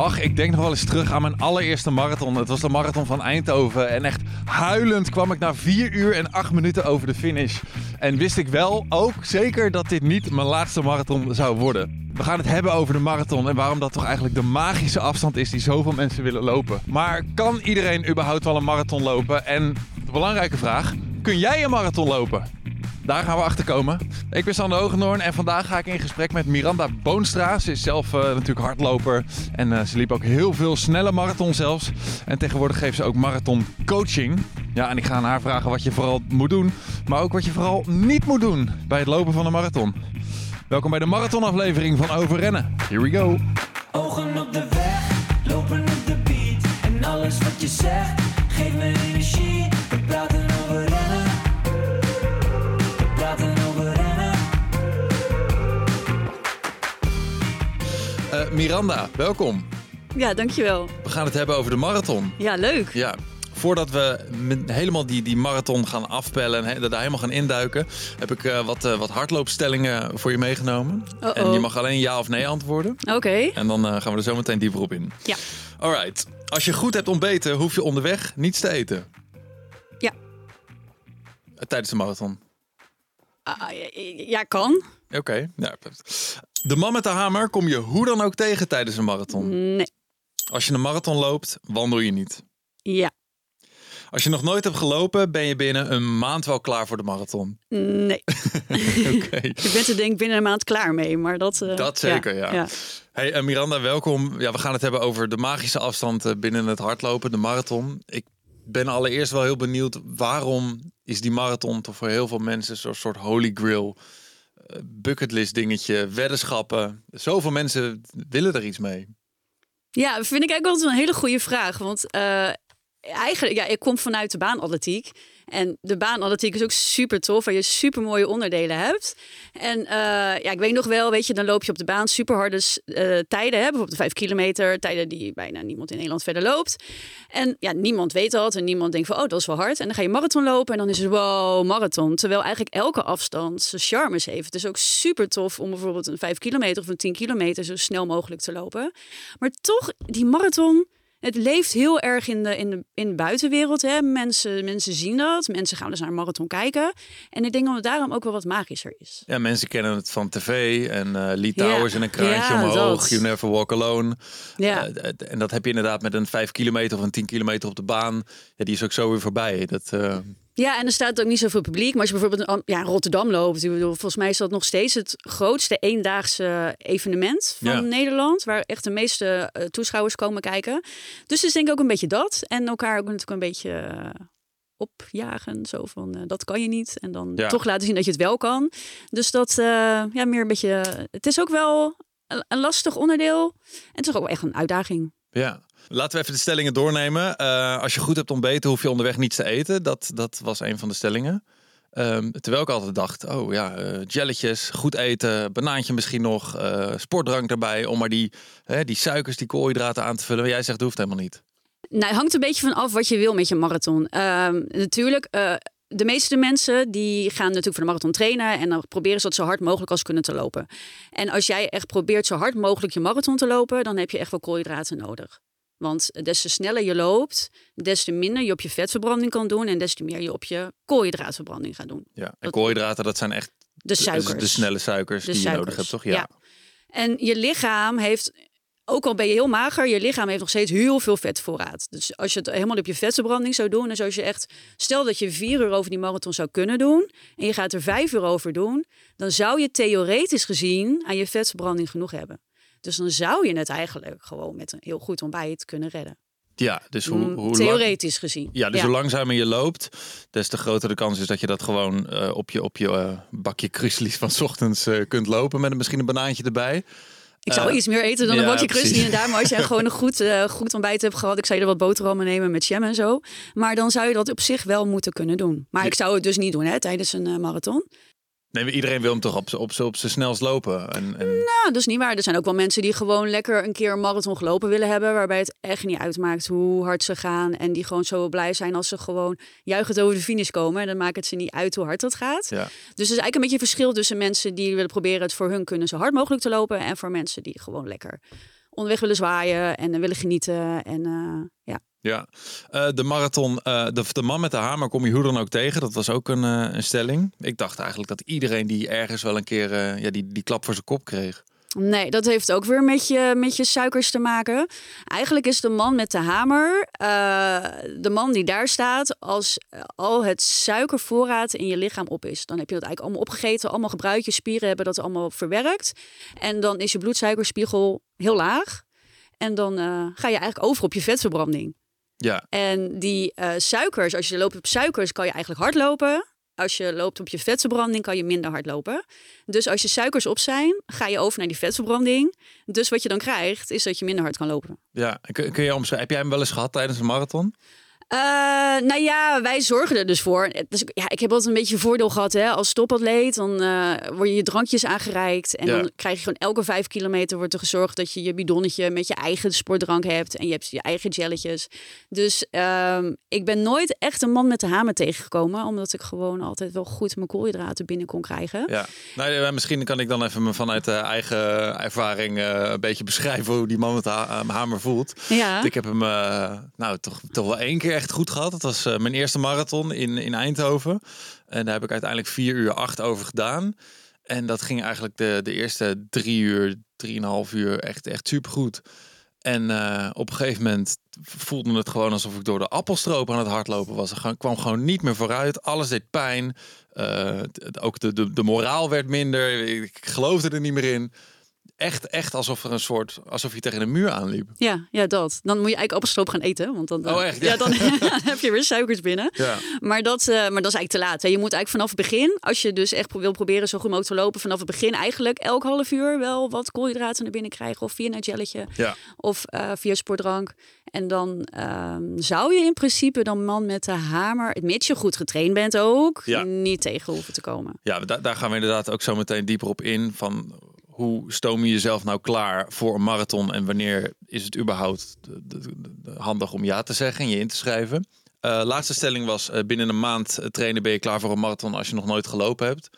Ach, ik denk nog wel eens terug aan mijn allereerste marathon. Het was de marathon van Eindhoven. En echt huilend kwam ik na 4 uur en 8 minuten over de finish. En wist ik wel ook zeker dat dit niet mijn laatste marathon zou worden. We gaan het hebben over de marathon en waarom dat toch eigenlijk de magische afstand is die zoveel mensen willen lopen. Maar kan iedereen überhaupt wel een marathon lopen? En de belangrijke vraag, kun jij een marathon lopen? Daar gaan we achter komen. Ik ben Sander Hogendoorn en vandaag ga ik in gesprek met Miranda Boonstra. Ze is zelf uh, natuurlijk hardloper en uh, ze liep ook heel veel snelle marathon zelfs. En tegenwoordig geeft ze ook marathon coaching. Ja, en ik ga aan haar vragen wat je vooral moet doen, maar ook wat je vooral niet moet doen bij het lopen van een marathon. Welkom bij de marathonaflevering van Overrennen. Here we go. Ogen op de weg, lopen op de beat. En alles wat je zegt, geeft me energie. Uh, Miranda, welkom. Ja, dankjewel. We gaan het hebben over de marathon. Ja, leuk. Ja, voordat we helemaal die, die marathon gaan afpellen en daar helemaal gaan induiken, heb ik uh, wat, uh, wat hardloopstellingen voor je meegenomen. -oh. En je mag alleen ja of nee antwoorden. Oké. Okay. En dan gaan we er zo meteen dieper op in. Ja. Alright. Als je goed hebt ontbeten, hoef je onderweg niets te eten. Ja. Tijdens de marathon. Ja, kan. Oké. Okay. Ja, de man met de hamer kom je hoe dan ook tegen tijdens een marathon. Nee. Als je een marathon loopt, wandel je niet. Ja. Als je nog nooit hebt gelopen, ben je binnen een maand wel klaar voor de marathon? Nee. okay. Ik ben er denk ik binnen een maand klaar mee, maar dat... Uh, dat zeker, ja. ja. Hey uh, Miranda, welkom. Ja, we gaan het hebben over de magische afstand uh, binnen het hardlopen, de marathon. Ik ben allereerst wel heel benieuwd, waarom is die marathon toch voor heel veel mensen zo'n soort holy grail, bucketlist dingetje, weddenschappen. Zoveel mensen willen er iets mee. Ja, vind ik eigenlijk altijd een hele goede vraag. Want eigenlijk, ja, ik kom vanuit de baanatletiek. En de baanatletiek is ook super tof, waar je super mooie onderdelen hebt. En uh, ja, ik weet nog wel, weet je, dan loop je op de baan super harde uh, tijden. Hè? Bijvoorbeeld de vijf kilometer, tijden die bijna niemand in Nederland verder loopt. En ja, niemand weet dat. En niemand denkt van, oh, dat is wel hard. En dan ga je marathon lopen en dan is het, wow, marathon. Terwijl eigenlijk elke afstand zijn charmes heeft. Het is ook super tof om bijvoorbeeld een vijf kilometer of een tien kilometer zo snel mogelijk te lopen. Maar toch, die marathon het leeft heel erg in de, in de, in de buitenwereld. Hè. Mensen, mensen zien dat. Mensen gaan dus naar een marathon kijken. En ik denk dat het daarom ook wel wat magischer is. Ja, mensen kennen het van tv en uh, Lee Towers en een kraantje ja, omhoog. Dat. You never walk alone. Ja. Uh, en dat heb je inderdaad met een 5 kilometer of een 10 kilometer op de baan. Ja, die is ook zo weer voorbij. Dat, uh... Ja, en er staat ook niet zoveel publiek. Maar als je bijvoorbeeld ja, Rotterdam loopt, bedoel, volgens mij is dat nog steeds het grootste eendaagse evenement van Ja. Nederland. Waar echt de meeste uh, toeschouwers komen kijken. Dus het is denk ik ook een beetje dat. En elkaar ook natuurlijk een beetje uh, opjagen. Zo van, uh, dat kan je niet. En dan Ja. toch laten zien dat je het wel kan. Dus dat, ja, meer een beetje... Het is ook wel een, een lastig onderdeel. En het is ook wel echt een uitdaging. Ja. Laten we even de stellingen doornemen. Uh, als je goed hebt ontbeten, hoef je onderweg niets te eten. Dat, dat was een van de stellingen. Um, terwijl ik altijd dacht, oh ja, uh, jelletjes, goed eten, banaantje misschien nog, uh, sportdrank erbij, om maar die, die suikers, die koolhydraten aan te vullen. Maar jij zegt, dat hoeft helemaal niet. Nou, het hangt een beetje van af wat je wil met je marathon. Um, natuurlijk, de meeste mensen die gaan natuurlijk voor de marathon trainen en dan proberen ze dat zo hard mogelijk als kunnen te lopen. En als jij echt probeert zo hard mogelijk je marathon te lopen, dan heb je echt wel koolhydraten nodig. Want des te sneller je loopt, des te minder je op je vetverbranding kan doen en des te meer je op je koolhydraatverbranding gaat doen. Ja, en dat, koolhydraten, dat zijn echt de suikers. De, snelle suikers de die suikers. je nodig hebt, toch? Ja. ja. En je lichaam heeft, ook al ben je heel mager, je lichaam heeft nog steeds heel veel vetvoorraad. Dus als je het helemaal op je vetverbranding zou doen, dus als je echt, stel dat je vier uur over die marathon zou kunnen doen en je gaat er vijf uur over doen, dan zou je theoretisch gezien aan je vetverbranding genoeg hebben. Dus dan zou je het eigenlijk gewoon met een heel goed ontbijt kunnen redden. Ja, dus hoe, hoe theoretisch lang, gezien. Ja, dus ja. hoe langzamer je loopt, des te groter de kans is dat je dat gewoon uh, op je, op je uh, bakje kruslies van 's ochtends uh, kunt lopen met een, misschien een banaantje erbij. Ik zou iets meer eten dan een bakje krusli precies. inderdaad. Maar als je gewoon een goed, goed ontbijt hebt gehad, ik zou je er wat boterhammen nemen met jam en zo. Maar dan zou je dat op zich wel moeten kunnen doen. Maar ik zou het dus niet doen hè, tijdens een marathon. Nee, iedereen wil hem toch op, op, op zijn snelst lopen. En, en... Nou, dat is niet waar. Er zijn ook wel mensen die gewoon lekker een keer een marathon gelopen willen hebben. Waarbij het echt niet uitmaakt hoe hard ze gaan. En die gewoon zo blij zijn als ze gewoon juichend over de finish komen. En dan maakt het ze niet uit hoe hard dat gaat. Ja. Dus er is eigenlijk een beetje verschil tussen mensen die willen proberen het voor hun kunnen zo hard mogelijk te lopen. En voor mensen die gewoon lekker onderweg willen zwaaien en willen genieten. En ja. Ja, de marathon, de, de, man met de hamer kom je hoe dan ook tegen. Dat was ook een, een stelling. Ik dacht eigenlijk dat iedereen die ergens wel een keer ja, die, die klap voor zijn kop kreeg. Nee, dat heeft ook weer met je, met je suikers te maken. Eigenlijk is de man met de hamer de man die daar staat als al het suikervoorraad in je lichaam op is. Dan heb je dat eigenlijk allemaal opgegeten, allemaal gebruikt. Je spieren hebben dat allemaal verwerkt. En dan is je bloedsuikerspiegel heel laag. En dan ga je eigenlijk over op je vetverbranding. Ja. En die uh, suikers, als je loopt op suikers, kan je eigenlijk hardlopen. Als je loopt op je vetverbranding, kan je minder hard lopen. Dus als je suikers op zijn, ga je over naar die vetverbranding. Dus wat je dan krijgt, is dat je minder hard kan lopen. Ja, kun, kun je omschrijven? Heb jij hem wel eens gehad tijdens een marathon? Uh, nou ja, wij zorgen er dus voor. Dus, ja, ik heb altijd een beetje voordeel gehad hè. als topatleet. Dan uh, word je je drankjes aangereikt. En dan krijg je gewoon elke vijf kilometer wordt er gezorgd dat je je bidonnetje met je eigen sportdrank hebt. En je hebt je eigen jelletjes. Dus uh, ik ben nooit echt een man met de hamer tegengekomen. Omdat ik gewoon altijd wel goed mijn koolhydraten binnen kon krijgen. Ja, nou, misschien kan ik dan even vanuit de eigen ervaring een beetje beschrijven hoe die man met de hamer voelt. Ja. Ik heb hem nou toch, toch wel één keer echt goed gehad. Dat was uh, mijn eerste marathon in, in Eindhoven. En daar heb ik uiteindelijk vier uur acht over gedaan. En dat ging eigenlijk de, de eerste drie uur, drieënhalf uur echt, echt super goed. En uh, op een gegeven moment voelde het gewoon alsof ik door de appelstroop aan het hardlopen was. Ik kwam gewoon niet meer vooruit. Alles deed pijn. Uh, ook de, de, de moraal werd minder. Ik geloofde er niet meer in echt, echt alsof er een soort, alsof je tegen een muur aanliep. Ja, ja, dat. Dan moet je eigenlijk appelstroop gaan eten, want dan, oh, echt? Ja. dan heb je weer suikers binnen. Ja. Maar, dat, uh, maar dat is eigenlijk te laat. Hè. Je moet eigenlijk vanaf het begin, als je dus echt wil proberen zo goed mogelijk te lopen, vanaf het begin eigenlijk elk half uur wel wat koolhydraten naar binnen krijgen. Of via een gelletje. Ja. Of uh, via sportdrank. En dan um, zou je in principe dan man met de hamer, mits je goed getraind bent ook, ja. niet tegen hoeven te komen. Ja, daar, daar gaan we inderdaad ook zo meteen dieper op in. Van hoe stoom je jezelf nou klaar voor een marathon en wanneer is het überhaupt handig om ja te zeggen en je in te schrijven? Uh, laatste stelling was: uh, binnen een maand trainen ben je klaar voor een marathon als je nog nooit gelopen hebt.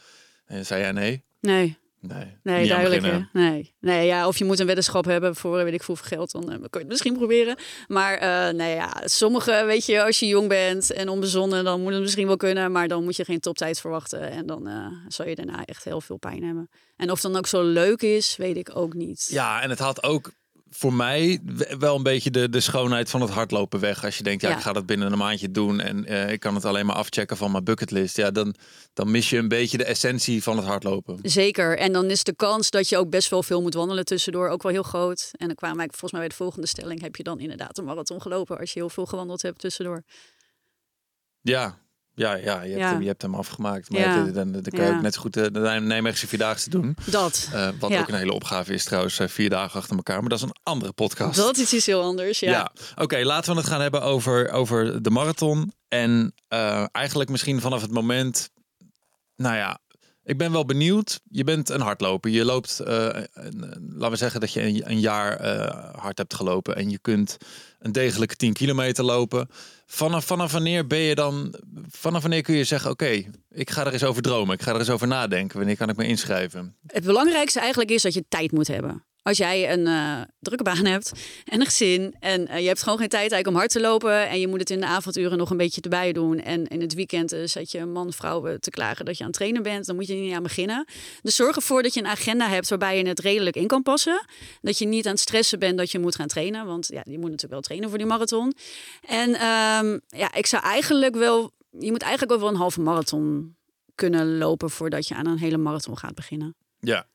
En zei jij nee? Nee. Nee, nee duidelijk. Nee. nee, ja, of je moet een weddenschap hebben voor weet ik hoeveel geld, dan uh, kun je het misschien proberen. Maar uh, nee, ja, sommige, weet je, als je jong bent en onbezonnen, dan moet het misschien wel kunnen, maar dan moet je geen toptijd verwachten en dan uh, zal je daarna echt heel veel pijn hebben. En of dan ook zo leuk is, weet ik ook niet. Ja, en het had ook voor mij wel een beetje de, de schoonheid van het hardlopen weg. Als je denkt, ja, ja. ik ga dat binnen een maandje doen en uh, ik kan het alleen maar afchecken van mijn bucketlist. Ja, dan, dan mis je een beetje de essentie van het hardlopen. Zeker. En dan is de kans dat je ook best wel veel moet wandelen tussendoor ook wel heel groot. En dan kwamen eigenlijk volgens mij bij de volgende stelling heb je dan inderdaad een marathon gelopen als je heel veel gewandeld hebt tussendoor. Ja, ja, ja, je, hebt, ja. je hebt hem afgemaakt. Maar ja. dan, dan kan je ook net zo goed de, de Nijmeegse Vierdaagse doen. Dat. Uh, wat ook een hele opgave is trouwens, vier dagen achter elkaar. Maar dat is een andere podcast. Dat is iets heel anders, ja. ja. Oké, okay, laten we het gaan hebben over, over de marathon. En uh, eigenlijk misschien vanaf het moment... Nou ja, ik ben wel benieuwd. Je bent een hardloper. Je loopt, een, laten we zeggen dat je een, jaar uh, hard hebt gelopen. En je kunt een degelijke 10 kilometer lopen. Vanaf, vanaf wanneer ben je dan, vanaf wanneer kun je zeggen: Oké, ik ga er eens over dromen. Ik ga er eens over nadenken. Wanneer kan ik me inschrijven? Het belangrijkste eigenlijk is dat je tijd moet hebben. Als jij een uh, drukke baan hebt en een gezin en uh, je hebt gewoon geen tijd eigenlijk om hard te lopen en je moet het in de avonduren nog een beetje erbij doen en in het weekend uh, zet je man vrouw te klagen dat je aan het trainen bent, dan moet je niet aan beginnen. Dus zorg ervoor dat je een agenda hebt waarbij je het redelijk in kan passen. Dat je niet aan het stressen bent dat je moet gaan trainen, want ja, je moet natuurlijk wel trainen voor die marathon. En um, ja, ik zou eigenlijk wel, je moet eigenlijk wel een halve marathon kunnen lopen voordat je aan een hele marathon gaat beginnen. Ja,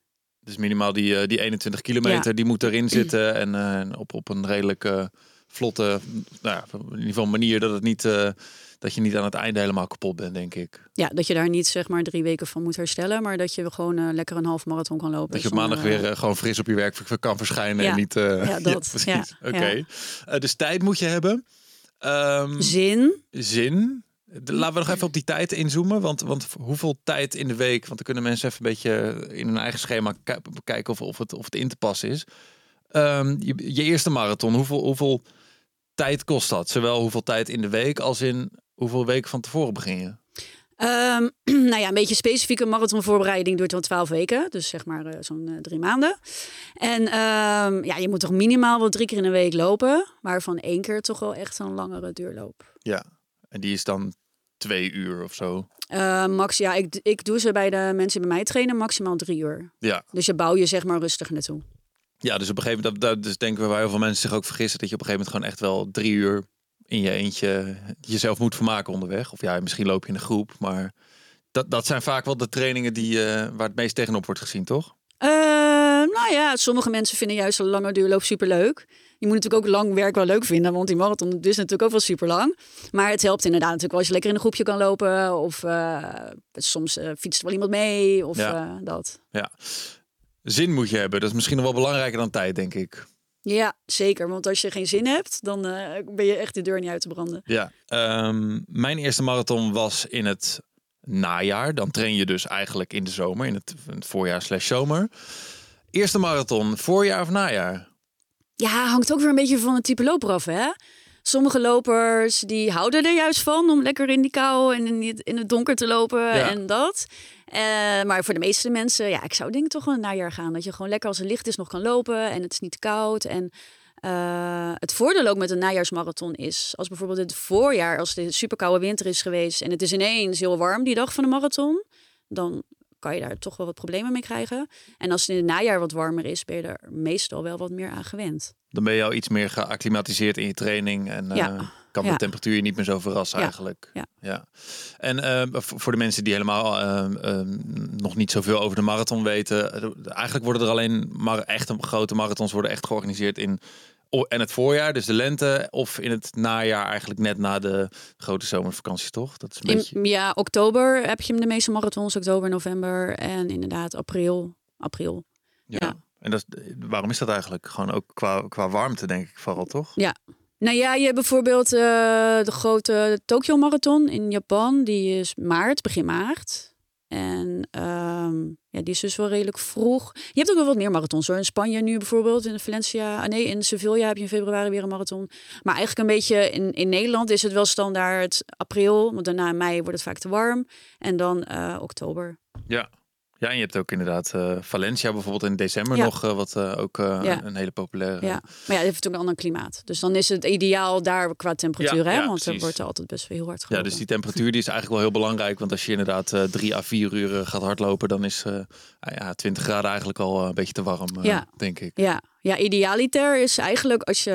dus minimaal die, uh, die 21 kilometer, ja. die moet erin zitten. En uh, op, op een redelijk uh, vlotte, nou ja, in ieder geval manier dat het niet, dat je niet aan het einde helemaal kapot bent, denk ik. Ja, dat je daar niet zeg maar drie weken van moet herstellen, maar dat je gewoon lekker een half marathon kan lopen. Dat je op maandag weer gewoon fris op je werk kan verschijnen ja. en niet. ja, dat. Ja, precies. Oké. Okay. dus tijd moet je hebben. Um, zin. Zin. Laten we nog even op die tijd inzoomen. Want, want hoeveel tijd in de week? Want dan kunnen mensen even een beetje in hun eigen schema kijken of, of, het, of het in te passen is. Um, je, je, eerste marathon, hoeveel, hoeveel tijd kost dat? Zowel hoeveel tijd in de week als in hoeveel weken van tevoren begin je? Ehm, nou ja, een beetje specifieke marathonvoorbereiding duurt wel 12 weken. Dus zeg maar eh, zo'n eh, drie maanden. En ehm, ja, je moet toch minimaal wel drie keer in een week lopen. Waarvan één keer toch wel echt een langere duurloop. Ja, en die is dan twee uur of zo. Eh, max, ja, ik, ik doe ze bij de mensen die bij mij trainen maximaal drie uur. Ja. Dus je bouw je zeg maar rustig naartoe. Ja, dus op een gegeven moment, dat, dat, dus denken we waar heel veel mensen zich ook vergissen, dat je op een gegeven moment gewoon echt wel drie uur in je eentje jezelf moet vermaken onderweg. Of ja, misschien loop je in een groep, maar dat, dat zijn vaak wel de trainingen die, eh, waar het meest tegenop wordt gezien, toch? Uh, nou ja, sommige mensen vinden juist een lange duurloop superleuk. Je moet natuurlijk ook lang werk wel leuk vinden, want die marathon is natuurlijk ook wel super lang. Maar het helpt inderdaad natuurlijk wel als je lekker in een groepje kan lopen. Of uh, soms uh, fietst er wel iemand mee, of Ja. dat. Ja. Zin moet je hebben. Dat is misschien nog wel belangrijker dan tijd, denk ik. Ja, zeker. Want als je geen zin hebt, dan eh, ben je echt de deur niet uit te branden. Ja. Ehm, mijn eerste marathon was in het najaar. Dan train je dus eigenlijk in de zomer, in het, in het voorjaar slash zomer. Eerste marathon, voorjaar of najaar? Ja, hangt ook weer een beetje van het type loper af, hè? Sommige lopers die houden er juist van om lekker in die kou en in, het donker te lopen Ja. en dat. Eh, maar voor de meeste mensen, ja, ik zou denk ik toch wel een najaar gaan. Dat je gewoon lekker als het licht is nog kan lopen en het is niet koud. En eh, het voordeel ook met een najaarsmarathon is, als bijvoorbeeld het voorjaar, als het super koude winter is geweest en het is ineens heel warm die dag van de marathon, dan kan je daar toch wel wat problemen mee krijgen. En als het in het najaar wat warmer is, ben je er meestal wel wat meer aan gewend. Dan ben je al iets meer geacclimatiseerd in je training. En eh, Ja. kan de Ja. temperatuur je niet meer zo verrassen Ja. eigenlijk. Ja. En eh, voor de mensen die helemaal eh, eh, nog niet zoveel over de marathon weten. eh, Eigenlijk worden er alleen maar echte grote marathons worden echt georganiseerd in en het voorjaar, dus de lente, of in het najaar, eigenlijk net na de grote zomervakantie, toch? Dat is een beetje. In, ja, oktober heb je de meeste marathons, oktober, november en inderdaad april. April. Ja. ja. En dat, is- waarom is dat eigenlijk? Gewoon ook qua, qua warmte, denk ik vooral, toch? Nou ja, je hebt bijvoorbeeld eh, de grote Tokyo Marathon in Japan. Die is maart, begin maart. En ehm, ja, die is dus wel redelijk vroeg. Je hebt ook wel wat meer marathons hoor. In Spanje nu bijvoorbeeld, in Valencia. ah, nee, in Sevilla heb je in februari weer een marathon. Maar eigenlijk een beetje in, in Nederland is het wel standaard april. Want daarna in mei wordt het vaak te warm. En dan eh, oktober. Ja. Ja, en je hebt ook inderdaad eh, Valencia bijvoorbeeld in december Ja. nog, eh, wat eh, ook Ja. een hele populaire. Ja, maar ja, het heeft natuurlijk een ander klimaat. Dus dan is het ideaal daar qua temperatuur, Ja, hè? Want er wordt er altijd best wel heel hard Ja, dus die temperatuur die is eigenlijk wel heel belangrijk. Want als je inderdaad drie à vier uur gaat hardlopen, dan is ah ja, 20 graden eigenlijk al een beetje te warm, denk ik. Ja, ja, idealiter is eigenlijk als je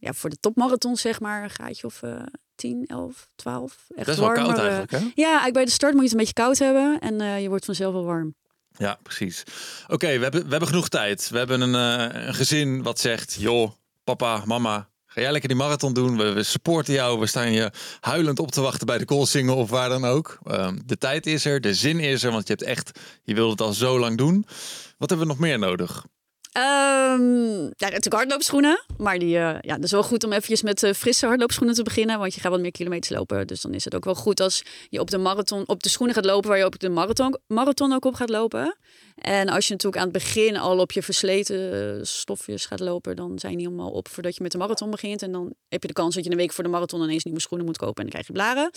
ja, voor de topmarathon zeg maar een gaatje of eh 10, 11, 12. Echt Best wel koud warmer, eigenlijk, hè? Ja, eigenlijk bij de start moet je het een beetje koud hebben en je wordt vanzelf wel warm. Ja, precies. Oké, we, hebben, we hebben genoeg tijd. We hebben een, eh, een gezin wat zegt, joh, papa, mama, ga jij lekker die marathon doen? We, supporten jou. We staan je huilend op te wachten bij de Koolsingel of waar dan ook. Ehm, de tijd is er, de zin is er, want je hebt echt, je wilt het al zo lang doen. Wat hebben we nog meer nodig? Ehm, ja, natuurlijk hardloopschoenen. Maar die, eh, ja, dat is wel goed om eventjes met eh, frisse hardloopschoenen te beginnen. Want je gaat wat meer kilometers lopen. Dus dan is het ook wel goed als je op de marathon op de schoenen gaat lopen waar je op de marathon, marathon ook op gaat lopen. En als je natuurlijk aan het begin al op je versleten eh, stofjes gaat lopen, dan zijn die helemaal op voordat je met de marathon begint. En dan heb je de kans dat je een week voor de marathon ineens nieuwe schoenen moet kopen en dan krijg je blaren.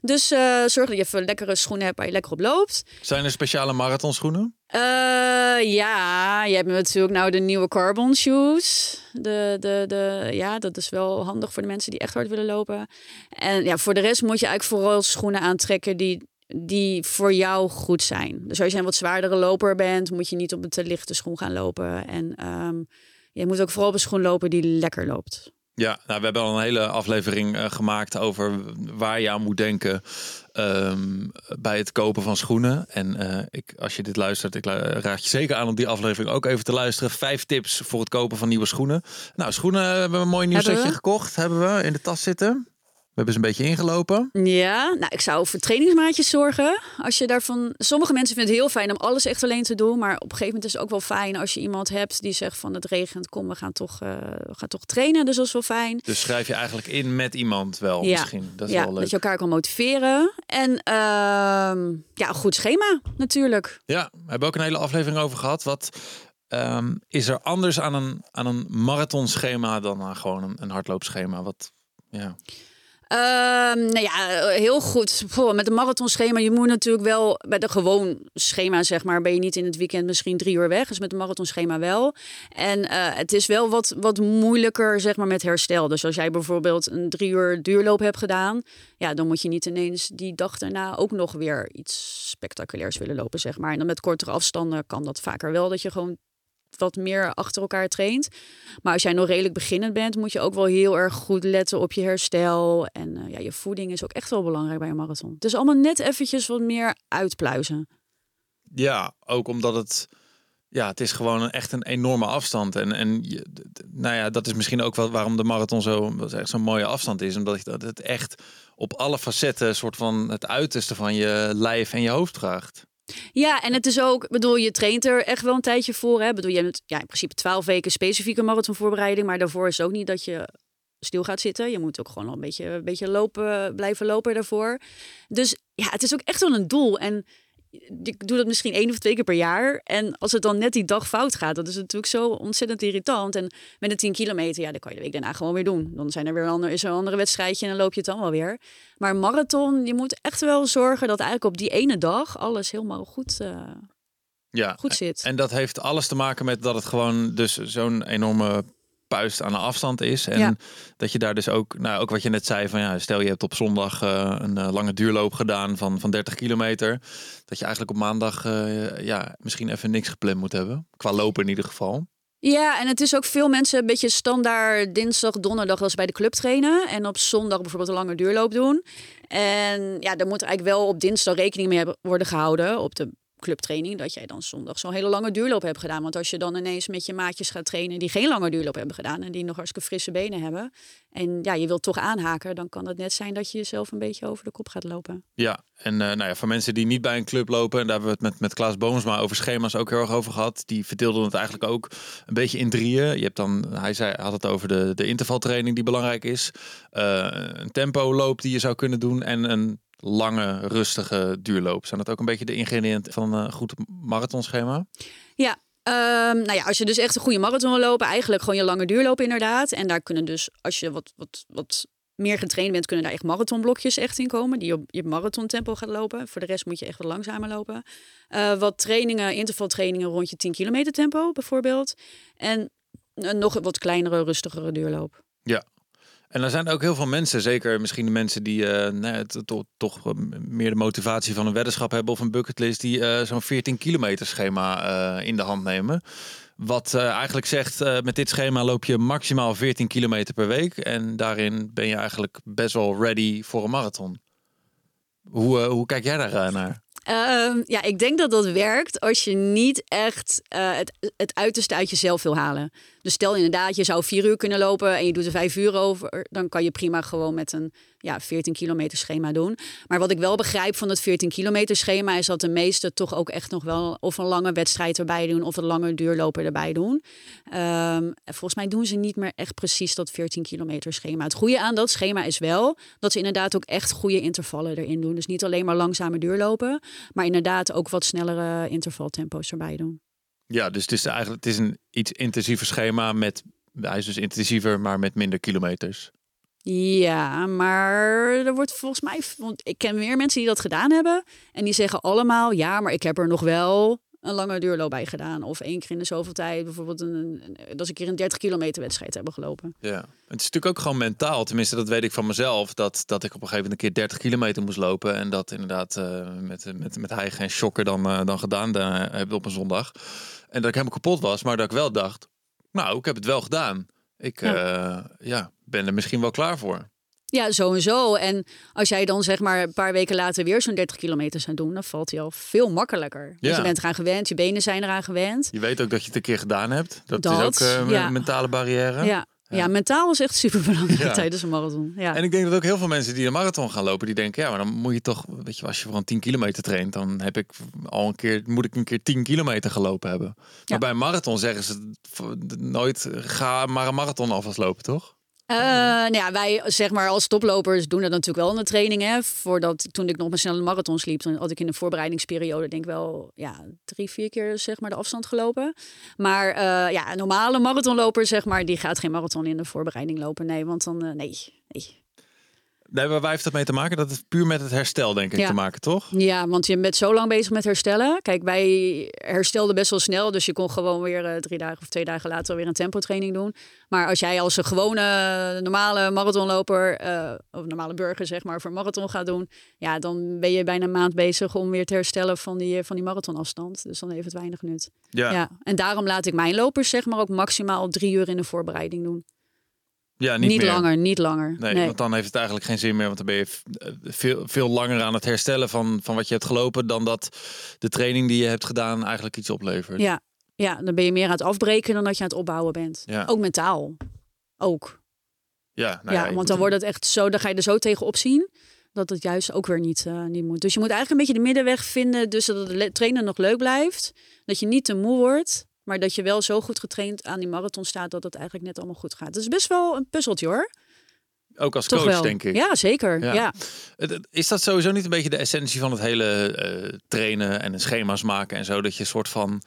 Dus eh, zorg dat je even lekkere schoenen hebt waar je lekker op loopt. Zijn er speciale marathonschoenen? Eh, ja, je hebt natuurlijk nou de nieuwe carbon shoes. De, de, de, ja, dat is wel handig voor de mensen die echt hard willen lopen. En ja, voor de rest moet je eigenlijk vooral schoenen aantrekken die, die voor jou goed zijn. Dus als je een wat zwaardere loper bent, moet je niet op een te lichte schoen gaan lopen. En ehm, je moet ook vooral op een schoen lopen die lekker loopt. Ja, nou, we hebben al een hele aflevering eh, gemaakt over waar je aan moet denken ehm, bij het kopen van schoenen. En eh, ik, als je dit luistert, ik raad je zeker aan om die aflevering ook even te luisteren. Vijf tips voor het kopen van nieuwe schoenen. Nou, schoenen hebben we een mooi nieuw Hebben setje we? gekocht. Hebben we in de tas zitten. We hebben ze een beetje ingelopen. Ja, nou, ik zou voor trainingsmaatjes zorgen. Als je daarvan. Sommige mensen vinden het heel fijn om alles echt alleen te doen. Maar op een gegeven moment is het ook wel fijn als je iemand hebt die zegt van het regent, kom, we gaan toch, eh, we gaan toch trainen. Dus dat is wel fijn. Dus schrijf je eigenlijk in met iemand wel Ja. misschien. Dat is ja, wel leuk. dat je elkaar kan motiveren. En ehm, ja, een goed schema natuurlijk. Ja, we hebben ook een hele aflevering over gehad. Wat ehm, is er anders aan een, aan een marathonschema dan aan gewoon een, een hardloopschema? Wat, ja. Nou ja, heel goed. met een marathonschema, je moet natuurlijk wel bij de gewoon schema, zeg maar, ben je niet in het weekend misschien drie uur weg. Dus met een marathonschema wel. En eh, het is wel wat, wat moeilijker, zeg maar, met herstel. Dus als jij bijvoorbeeld een drie uur duurloop hebt gedaan, ja, dan moet je niet ineens die dag daarna ook nog weer iets spectaculairs willen lopen, zeg maar. En dan met kortere afstanden kan dat vaker wel, dat je gewoon wat meer achter elkaar traint. Maar als jij nog redelijk beginnend bent, moet je ook wel heel erg goed letten op je herstel. En uh, ja, je voeding is ook echt wel belangrijk bij een marathon. Is allemaal net eventjes wat meer uitpluizen. Ja, ook omdat het ja, het is gewoon echt een enorme afstand. En, en je, nou ja, dat is misschien ook wel waarom de marathon zo zo'n mooie afstand is. Omdat dat het echt op alle facetten een soort van het uiterste van je lijf en je hoofd draagt. Ja, en het is ook, bedoel, je traint er echt wel een tijdje voor. Hè? Bedoel, je hebt ja, in principe twaalf weken specifieke marathonvoorbereiding. Maar daarvoor is ook niet dat je stil gaat zitten. Je moet ook gewoon een beetje, een beetje lopen, blijven lopen daarvoor. Dus ja, het is ook echt wel een doel. En ik doe dat misschien één of twee keer per jaar. En als het dan net die dag fout gaat, dat is natuurlijk zo ontzettend irritant. En met een 10 kilometer, ja, dan kan je de week daarna gewoon weer doen. Dan zijn er weer ander, is er een andere wedstrijdje en dan loop je het dan wel weer. Maar een marathon, je moet echt wel zorgen dat eigenlijk op die ene dag alles helemaal goed, uh, ja, goed zit. En dat heeft alles te maken met dat het gewoon dus zo'n enorme puist aan de afstand is. En dat je daar dus ook, nou ook wat je net zei van ja, stel je hebt op zondag uh, een uh, lange duurloop gedaan van, van 30 kilometer. Dat je eigenlijk op maandag uh, ja, misschien even niks gepland moet hebben. Qua lopen in ieder geval. Ja, en het is ook veel mensen een beetje standaard dinsdag, donderdag als bij de club trainen. En op zondag bijvoorbeeld een lange duurloop doen. En ja, daar moet er eigenlijk wel op dinsdag rekening mee worden gehouden. Op de clubtraining, dat jij dan zondag zo'n hele lange duurloop hebt gedaan. Want als je dan ineens met je maatjes gaat trainen die geen lange duurloop hebben gedaan en die nog hartstikke frisse benen hebben. En ja, je wilt toch aanhaken, dan kan het net zijn dat je jezelf een beetje over de kop gaat lopen. Ja, en uh, nou ja, voor mensen die niet bij een club lopen, en daar hebben we het met, met Klaas Boomsma over schema's ook heel erg over gehad. Die verdeelden het eigenlijk ook een beetje in drieën. Je hebt dan, hij zei, had het over de, de intervaltraining die belangrijk is. Uh, een tempo loop die je zou kunnen doen en een lange, rustige duurloop. Zijn dat ook een beetje de ingrediënten van een goed marathonschema? Ja, Um, nou ja, als je dus echt een goede marathon wil lopen, eigenlijk gewoon je lange duurloop inderdaad. En daar kunnen dus, als je wat, wat, wat meer getraind bent, kunnen daar echt marathonblokjes echt in komen. Die op je marathontempo gaat lopen. Voor de rest moet je echt wat langzamer lopen. Uh, wat trainingen, intervaltrainingen rond je 10 kilometer tempo bijvoorbeeld. En een nog wat kleinere, rustigere duurloop. Ja, en er zijn ook heel veel mensen, zeker misschien de mensen die uh, toch, toch meer de motivatie van een weddenschap hebben of een bucketlist, die uh, zo'n 14 kilometer schema in de hand nemen. Wat eigenlijk zegt, met dit schema loop je maximaal 14 kilometer per week. En daarin ben je eigenlijk best wel ready voor een marathon. Hoe, hoe kijk jij daar naar? Uh, ja, ik denk dat dat werkt als je niet echt uh, het, het uiterste uit jezelf wil halen. Dus stel inderdaad, je zou vier uur kunnen lopen en je doet er vijf uur over. Dan kan je prima gewoon met een ja, 14 kilometer schema doen. Maar wat ik wel begrijp van het 14 kilometer schema is dat de meesten toch ook echt nog wel of een lange wedstrijd erbij doen of een lange duurloper erbij doen. Um, volgens mij doen ze niet meer echt precies dat 14 kilometer schema. Het goede aan dat schema is wel dat ze inderdaad ook echt goede intervallen erin doen. Dus niet alleen maar langzame duurlopen, maar inderdaad ook wat snellere intervaltempo's erbij doen. Ja, dus het is eigenlijk het is een iets intensiever schema met hij is dus intensiever, maar met minder kilometers. Ja, maar er wordt volgens mij, want ik ken meer mensen die dat gedaan hebben en die zeggen allemaal ja, maar ik heb er nog wel een lange duurloop bij gedaan. Of één keer in de zoveel tijd, bijvoorbeeld een, een, dat ze een keer een 30 kilometer wedstrijd hebben gelopen. Ja, het is natuurlijk ook gewoon mentaal. Tenminste, dat weet ik van mezelf. Dat, dat ik op een gegeven moment een keer 30 kilometer moest lopen. En dat inderdaad uh, met, met, met hijgen en shocker dan, uh, dan gedaan uh, heb op een zondag. En dat ik helemaal kapot was, maar dat ik wel dacht, nou, ik heb het wel gedaan. Ik ja. ja ben er misschien wel klaar voor. Ja, sowieso. En als jij dan zeg maar een paar weken later weer zo'n 30 kilometer zou doen, dan valt hij al veel makkelijker. Ja. je bent eraan gewend, je benen zijn eraan gewend. Je weet ook dat je het een keer gedaan hebt. Dat, dat is ook uh, ja. een mentale barrière. Ja. Ja. mentaal is echt super belangrijk tijdens een marathon. Ja. En ik denk dat ook heel veel mensen die een marathon gaan lopen, die denken, ja, maar dan moet je toch, weet je, als je gewoon 10 kilometer traint, dan heb ik al een keer, moet ik een keer 10 kilometer gelopen hebben. Maar bij een marathon zeggen ze nooit, ga maar een marathon alvast lopen, toch? Uh, nou ja, wij zeg maar als toplopers doen dat natuurlijk wel in de training. Hè. Voordat toen ik nog met snelle marathons liep, toen had ik in de voorbereidingsperiode denk ik wel ja, drie, vier keer zeg maar de afstand gelopen. Maar uh, ja, een normale marathonloper zeg maar, die gaat geen marathon in de voorbereiding lopen. Nee, want dan uh, nee, nee. Nee, waar heeft dat mee te maken? Dat is puur met het herstel, denk ik, Ja. te maken, toch? Ja, want je bent zo lang bezig met herstellen. Kijk, wij herstelden best wel snel. Dus je kon gewoon weer eh, drie dagen of twee dagen later weer een tempotraining doen. Maar als jij als een gewone eh, normale marathonloper, eh, of normale burger zeg maar, voor een marathon gaat doen. Ja, dan ben je bijna een maand bezig om weer te herstellen van die, van die marathonafstand. Dus dan heeft het weinig nut. Ja. Ja. En daarom laat ik mijn lopers zeg maar ook maximaal drie uur in de voorbereiding doen. Ja, Niet, niet, langer, niet langer. Nee, Nee. want dan heeft het eigenlijk geen zin meer. Want dan ben je eh, veel, veel langer aan het herstellen van, van wat je hebt gelopen... dan dat de training die je hebt gedaan eigenlijk iets oplevert. Ja, ja, dan ben je meer aan het afbreken dan dat je aan het opbouwen bent. Ja. Ook mentaal. Ook. Ja, nou ja, want dan wordt het echt zo, dan ga je er zo tegen opzien dat het juist ook weer niet, eh, niet moet. Dus je moet eigenlijk een beetje de middenweg vinden, dus dat de trainen nog leuk blijft, dat je niet te moe wordt, maar dat je wel zo goed getraind aan die marathon staat dat het eigenlijk net allemaal goed gaat. Het is best wel een puzzeltje hoor. Ook als Toch coach, wel. denk ik. Ja, zeker. Ja. Is dat sowieso niet een beetje de essentie van het hele eh, trainen en schema's maken en zo? Dat je een soort van.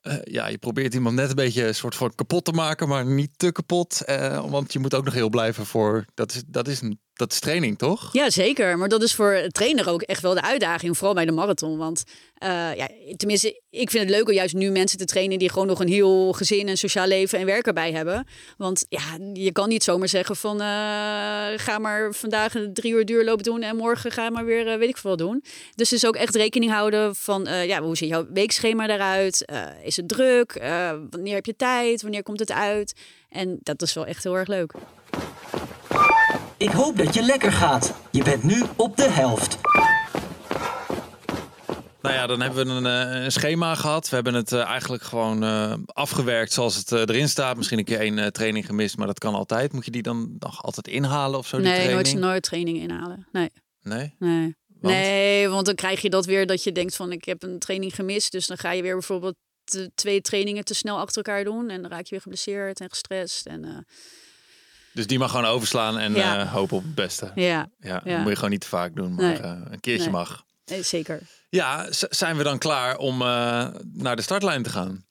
eh, ja, je probeert iemand net een beetje een soort van kapot te maken, maar niet te kapot. eh, want je moet ook nog heel blijven voor. Dat is, dat is, een- dat is training, toch? Ja, zeker. Maar dat is voor trainer ook echt wel de uitdaging. Vooral bij de marathon. Want eh, ja, tenminste, ik vind het leuk om juist nu mensen te trainen die gewoon nog een heel gezin en sociaal leven en werk erbij hebben. Want ja, je kan niet zomaar zeggen van eh, ga maar vandaag een drie uur duurloop doen en morgen ga maar weer eh, weet ik veel doen. Dus dus ook echt rekening houden van ja, hoe ziet jouw weekschema eruit? Is het druk? Wanneer heb je tijd? Wanneer komt het uit? En dat is wel echt heel erg leuk. Ik hoop dat je lekker gaat. Je bent nu op de helft. Nou ja, dan hebben we een, eh, een schema gehad. We hebben het eh, eigenlijk gewoon eh, afgewerkt zoals het eh, erin staat. Misschien een keer één eh, training gemist, maar dat kan altijd. Moet je die dan nog altijd inhalen of zo? Die nee, nooit, training? nooit training inhalen. Nee. Nee? Nee. Want? Nee, want dan krijg je dat weer dat je denkt van ik heb een training gemist. Dus dan ga je weer bijvoorbeeld twee trainingen te snel achter elkaar doen. En dan raak je weer geblesseerd en gestrest. En eh, Dus die mag gewoon overslaan en Ja. eh, hopen op het beste. ja, Ja, dat moet je gewoon niet te vaak doen, maar Nee. eh, een keertje Nee. mag. nee, zeker. Ja, zijn we dan klaar om eh, naar de startlijn te gaan?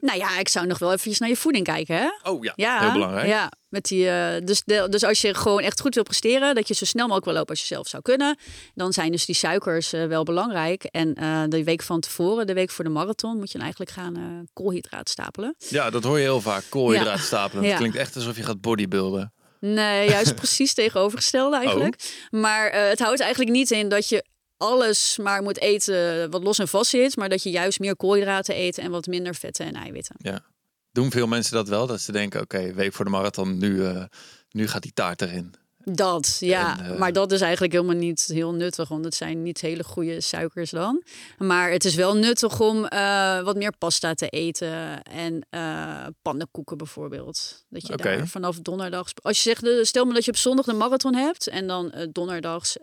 Nou ja, ik zou nog wel eventjes naar je voeding kijken, hè? Oh ja, Ja, heel belangrijk. Ja, met die, eh, dus, de, dus als je gewoon echt goed wil presteren, dat je zo snel mogelijk wil lopen als je zelf zou kunnen, dan zijn dus die suikers eh, wel belangrijk. En eh, de week van tevoren, de week voor de marathon, moet je dan eigenlijk gaan koolhydraat stapelen. Ja, dat hoor je heel vaak. Koolhydraat stapelen. Ja. Het klinkt echt alsof je gaat bodybuilden. Nee, juist precies tegenovergestelde eigenlijk. Maar het houdt eigenlijk niet in dat je alles maar moet eten wat los en vast zit, maar dat je juist meer koolhydraten eet en wat minder vetten en eiwitten. Ja. Doen veel mensen dat wel? Dat ze denken, oké, week voor de marathon, nu, eh, nu gaat die taart erin. Dat, ja. En, eh, Maar dat is eigenlijk helemaal niet heel nuttig, want het zijn niet hele goede suikers dan. Maar het is wel nuttig om eh, wat meer pasta te eten en pannenkoeken bijvoorbeeld. Dat je daar vanaf donderdags... Als je zegt, stel maar dat je op zondag de marathon hebt en dan donderdags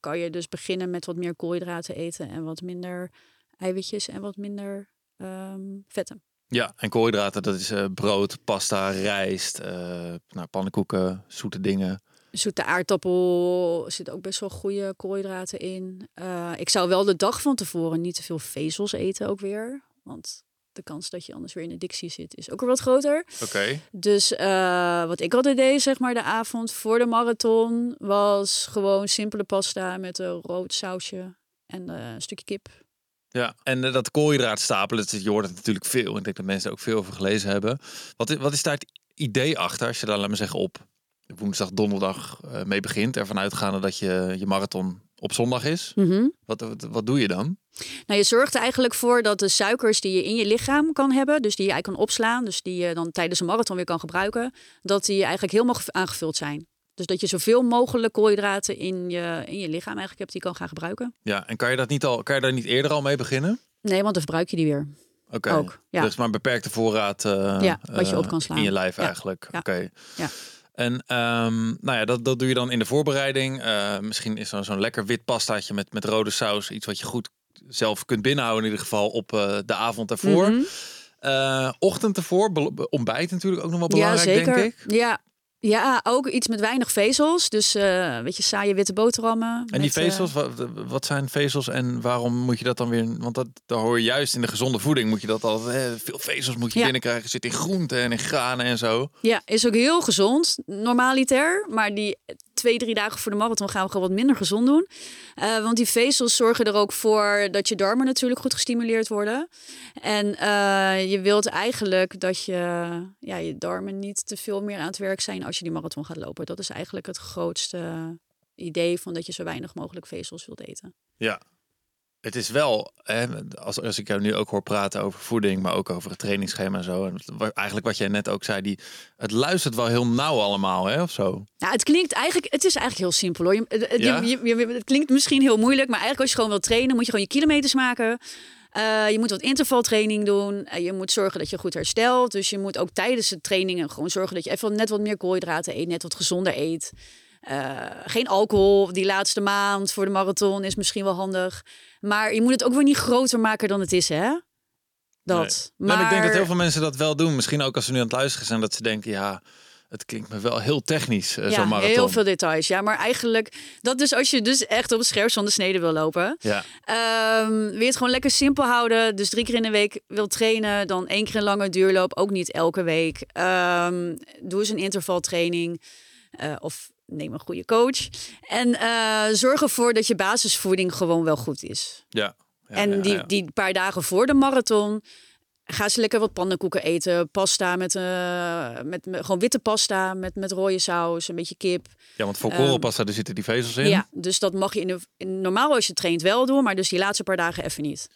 kan je dus beginnen met wat meer koolhydraten eten en wat minder eiwitjes en wat minder ehm, vetten. Ja, en koolhydraten, dat is eh, brood, pasta, rijst, eh, nou, pannenkoeken, zoete dingen. Zoete aardappel zit ook best wel goede koolhydraten in. Eh, ik zou wel de dag van tevoren niet te veel vezels eten ook weer. Want de kans dat je anders weer in addictie zit is ook weer wat groter. Oké. Dus wat ik altijd deed, zeg maar de avond voor de marathon, was gewoon simpele pasta met een rood sausje en een stukje kip. Ja, en eh, dat koolhydraat stapelen, dat je hoort het natuurlijk veel. Ik denk dat mensen er ook veel over gelezen hebben. Wat is, wat is daar het idee achter, als je daar, laat me zeggen, op woensdag, donderdag eh, mee begint. Ervan uitgaande dat je, je marathon op zondag is. Mhm. Wat, wat, wat doe je dan? Nou, je zorgt er eigenlijk voor dat de suikers die je in je lichaam kan hebben, dus die je eigenlijk kan opslaan, dus die je dan tijdens een marathon weer kan gebruiken, dat die eigenlijk helemaal ge- aangevuld zijn. Dus dat je zoveel mogelijk koolhydraten in je, in je lichaam eigenlijk hebt die je kan gaan gebruiken. Ja, en kan je, dat niet al, kan je daar niet eerder al mee beginnen? Nee, want dan verbruik je die weer. Oké. Ook, ja. Dus maar een beperkte voorraad eh, Ja, wat je eh, op kan slaan. in je lijf Ja. eigenlijk. Oké. Ja. En ehm, nou ja, dat, dat doe je dan in de voorbereiding. Eh, misschien is dan zo'n lekker wit pastaatje met, met rode saus. Iets wat je goed zelf kunt binnenhouden in ieder geval op de avond ervoor. Mhm. Ochtend ervoor, ontbijt natuurlijk ook nog wel belangrijk, ja, zeker. denk ik. Ja. Ja, ook iets met weinig vezels. Dus eh een beetje saaie witte boterhammen. En die met, eh, vezels, wat, wat zijn vezels en waarom moet je dat dan weer? Want dat, daar hoor je juist in de gezonde voeding moet je dat altijd. Hè, veel vezels moet je Ja. binnenkrijgen. Zit in groenten en in granen en zo. Ja, is ook heel gezond, normaliter. Maar die twee, drie dagen voor de marathon gaan we gewoon wat minder gezond doen. Uh, want die vezels zorgen er ook voor dat je darmen natuurlijk goed gestimuleerd worden. En uh, je wilt eigenlijk dat je, ja, je darmen niet te veel meer aan het werk zijn als je die marathon gaat lopen. Dat is eigenlijk het grootste idee van dat je zo weinig mogelijk vezels wilt eten. Ja, het is wel, hè, als, als ik jou nu ook hoor praten over voeding, maar ook over het trainingsschema en zo. En eigenlijk wat jij net ook zei, die, het luistert wel heel nauw allemaal, hè, of zo. Ja, het klinkt eigenlijk, het is eigenlijk heel simpel hoor. Je, ja? je, je, het klinkt misschien heel moeilijk, maar eigenlijk als je gewoon wil trainen, moet je gewoon je kilometers maken. Uh, je moet wat intervaltraining doen. Uh, je moet zorgen dat je goed herstelt. Dus je moet ook tijdens de trainingen gewoon zorgen dat je even net wat meer koolhydraten eet, net wat gezonder eet. Uh, geen alcohol die laatste maand voor de marathon is misschien wel handig. Maar je moet het ook weer niet groter maken dan het is, hè? Dat. Nee. Maar... ik denk dat heel veel mensen dat wel doen. Misschien ook als ze nu aan het luisteren zijn, dat ze denken, ja, het klinkt me wel heel technisch, uh, ja, zo'n marathon. heel veel details. Ja, maar eigenlijk, dat dus als je dus echt op het scherpst van de snede wil lopen. Ja. Um, wil je het gewoon lekker simpel houden. Dus drie keer in de week wil trainen, dan één keer een lange duurloop. Ook niet elke week. Um, doe eens een intervaltraining. Uh, of neem een goede coach. En uh, zorg ervoor dat je basisvoeding gewoon wel goed is. Ja. ja en die, die paar dagen voor de marathon. Ga ze lekker wat pannenkoeken eten. Pasta met, uh, met, met, gewoon witte pasta met, met rode saus, een beetje kip. Ja, want voor korrelpasta um, zitten die vezels in. Ja, dus dat mag je in, de, in normaal als je traint wel doen, maar dus die laatste paar dagen even niet.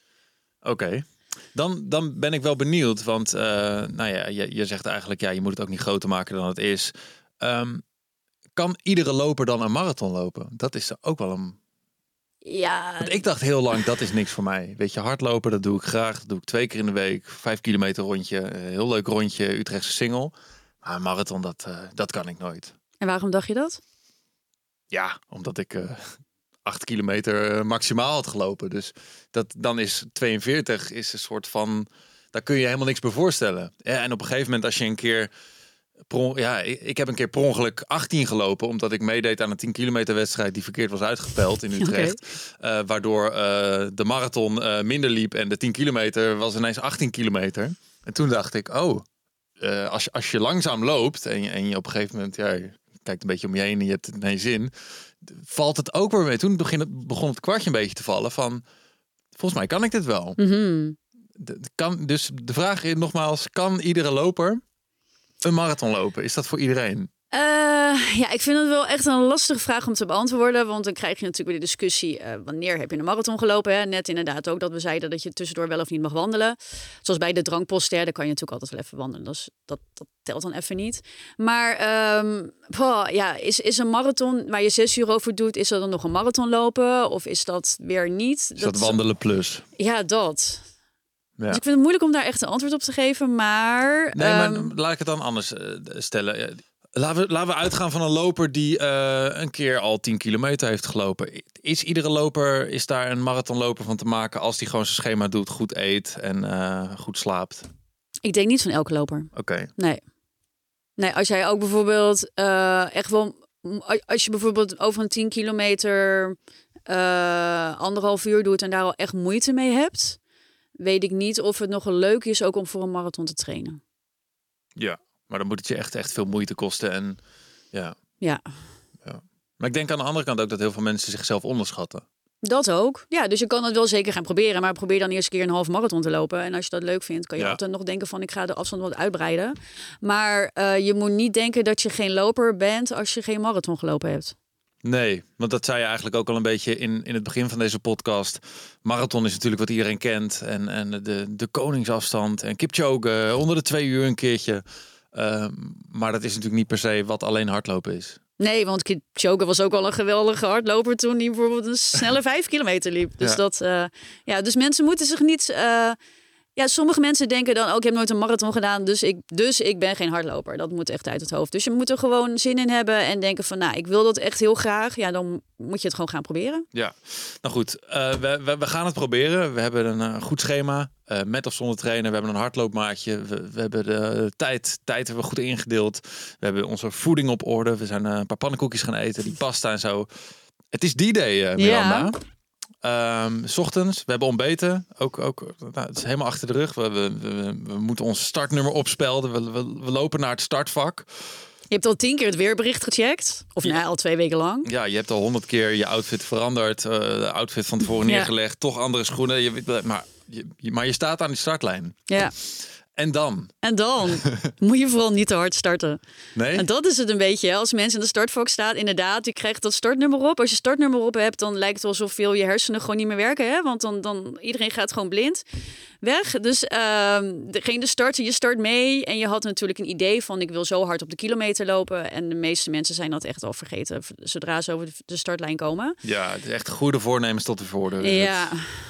Oké. Okay. Dan, dan ben ik wel benieuwd, want uh, nou ja, je, je zegt eigenlijk, ja, je moet het ook niet groter maken dan het is. Um, kan iedere loper dan een marathon lopen? Dat is ook wel een. Ja. Want ik dacht heel lang, dat is niks voor mij. Weet je, hardlopen, dat doe ik graag. Dat doe ik twee keer in de week. Vijf kilometer rondje. Eh, heel leuk rondje, Utrechtse single. Maar een marathon, dat, uh, dat kan ik nooit. En waarom dacht je dat? Ja, omdat ik uh, acht kilometer maximaal had gelopen. Dus dat, dan is 42 is een soort van... Daar kun je helemaal niks bij voorstellen. En op een gegeven moment, als je een keer ja, ik heb een keer per ongeluk 18 gelopen. Omdat ik meedeed aan een 10 kilometer wedstrijd die verkeerd was uitgepeld in Utrecht. Okay. Uh, waardoor uh, de marathon uh, minder liep en de 10 kilometer was ineens 18 kilometer. En toen dacht ik, oh, als, je, als je langzaam loopt en je, en je op een gegeven moment ja, je kijkt een beetje om je heen en je hebt nee zin. Valt het ook weer mee. Toen begon het, begon het kwartje een beetje te vallen van, volgens mij kan ik dit wel. Mm -hmm. de, kan, dus de vraag is nogmaals, kan iedere loper een marathon lopen? Is dat voor iedereen? Uh, ja, ik vind het wel echt een lastige vraag om te beantwoorden. Want dan krijg je natuurlijk weer de discussie: uh, wanneer heb je een marathon gelopen? Hè? Net inderdaad ook dat we zeiden dat je tussendoor wel of niet mag wandelen. Zoals bij de drankposten, daar kan je natuurlijk altijd wel even wandelen. Dus dat, dat telt dan even niet. Maar um, boah, ja, is, is een marathon waar je zes uur over doet, is dat dan nog een marathon lopen? Of is dat weer niet? Is dat, dat wandelen plus? Ja, dat. Ja. Dus ik vind het moeilijk om daar echt een antwoord op te geven, maar... Nee, maar um... laat ik het dan anders uh, stellen. Laten we, laten we uitgaan van een loper die uh, een keer al 10 kilometer heeft gelopen. Is iedere loper, is daar een marathonloper van te maken als die gewoon zijn schema doet, goed eet en uh, goed slaapt? Ik denk niet van elke loper. Oké. Okay. Nee. Nee, als jij ook bijvoorbeeld echt wel... Als je bijvoorbeeld over een 10 kilometer anderhalf uur doet en daar al echt moeite mee hebt weet ik niet of het nog leuk is ook om voor een marathon te trainen. Ja, maar dan moet het je echt, echt veel moeite kosten. En ja. ja. ja. Maar ik denk aan de andere kant ook dat heel veel mensen zichzelf onderschatten. Dat ook. Ja, dus je kan het wel zeker gaan proberen. Maar probeer dan eerst een keer een half marathon te lopen. En als je dat leuk vindt, kan je ja. altijd nog denken van ik ga de afstand wat uitbreiden. Maar uh, je moet niet denken dat je geen loper bent als je geen marathon gelopen hebt. Nee, want dat zei je eigenlijk ook al een beetje in, in het begin van deze podcast. Marathon is natuurlijk wat iedereen kent. En, en de, de koningsafstand. En Kipchoge onder de twee uur een keertje. Uh, maar dat is natuurlijk niet per se wat alleen hardlopen is. Nee, want Kipchoge was ook al een geweldige hardloper toen hij bijvoorbeeld een snelle vijf kilometer liep. Dus ja. dat, uh, ja, dus mensen moeten zich niet. Uh, ja, sommige mensen denken dan ook, oh, ik heb nooit een marathon gedaan, dus ik, dus ik ben geen hardloper. Dat moet echt uit het hoofd. Dus je moet er gewoon zin in hebben en denken van, nou, ik wil dat echt heel graag. Ja, dan moet je het gewoon gaan proberen. Ja, nou goed, uh, we, we, we, gaan het proberen. We hebben een uh, goed schema, uh, met of zonder trainen. We hebben een hardloopmaatje. We, we hebben de tijd, tijd hebben we goed ingedeeld. We hebben onze voeding op orde. We zijn een paar pannenkoekjes gaan eten, die pasta en zo. Het is die day, Miranda. Ja. Um, s ochtends, we hebben ontbeten. Ook, ook nou, het is helemaal achter de rug. We, we, we, we moeten ons startnummer opspelden. We, we, we, lopen naar het startvak. Je hebt al tien keer het weerbericht gecheckt. Of nou, al twee weken lang. Ja, je hebt al honderd keer je outfit veranderd. eh, de outfit van tevoren Ja. neergelegd. Toch andere schoenen. Je, maar, je, je- maar je staat aan die startlijn. Ja. En dan? En dan moet je vooral niet te hard starten. Nee? En dat is het een beetje. Als mensen in de startvak staan, inderdaad, je krijgt dat startnummer op. Als je startnummer op hebt, dan lijkt het alsof veel je hersenen gewoon niet meer werken. Hè? Want dan, dan iedereen gaat gewoon blind weg. Dus ehm degene starten, je start mee. En je had natuurlijk een idee van ik wil zo hard op de kilometer lopen. En de meeste mensen zijn dat echt al vergeten zodra ze over de- de startlijn komen. Ja, het is echt goede voornemens tot de voordeur. Ja,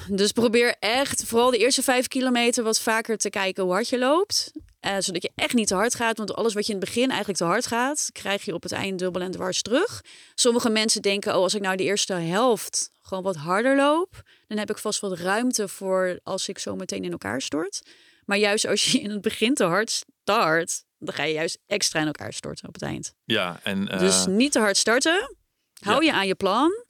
dus probeer echt vooral de eerste vijf kilometer wat vaker te kijken hoe hard je loopt. Eh, zodat je echt niet te hard gaat. Want alles wat je in het begin eigenlijk te hard gaat, krijg je op het eind dubbel en dwars terug. Sommige mensen denken, oh, als ik nou de eerste helft gewoon wat harder loop, dan heb ik vast wat ruimte voor als ik zo meteen in elkaar stort. Maar juist als je in het begin te hard start, dan ga je juist extra in elkaar storten op het eind. Ja, en eh, Dus niet te hard starten. Hou je aan je plan.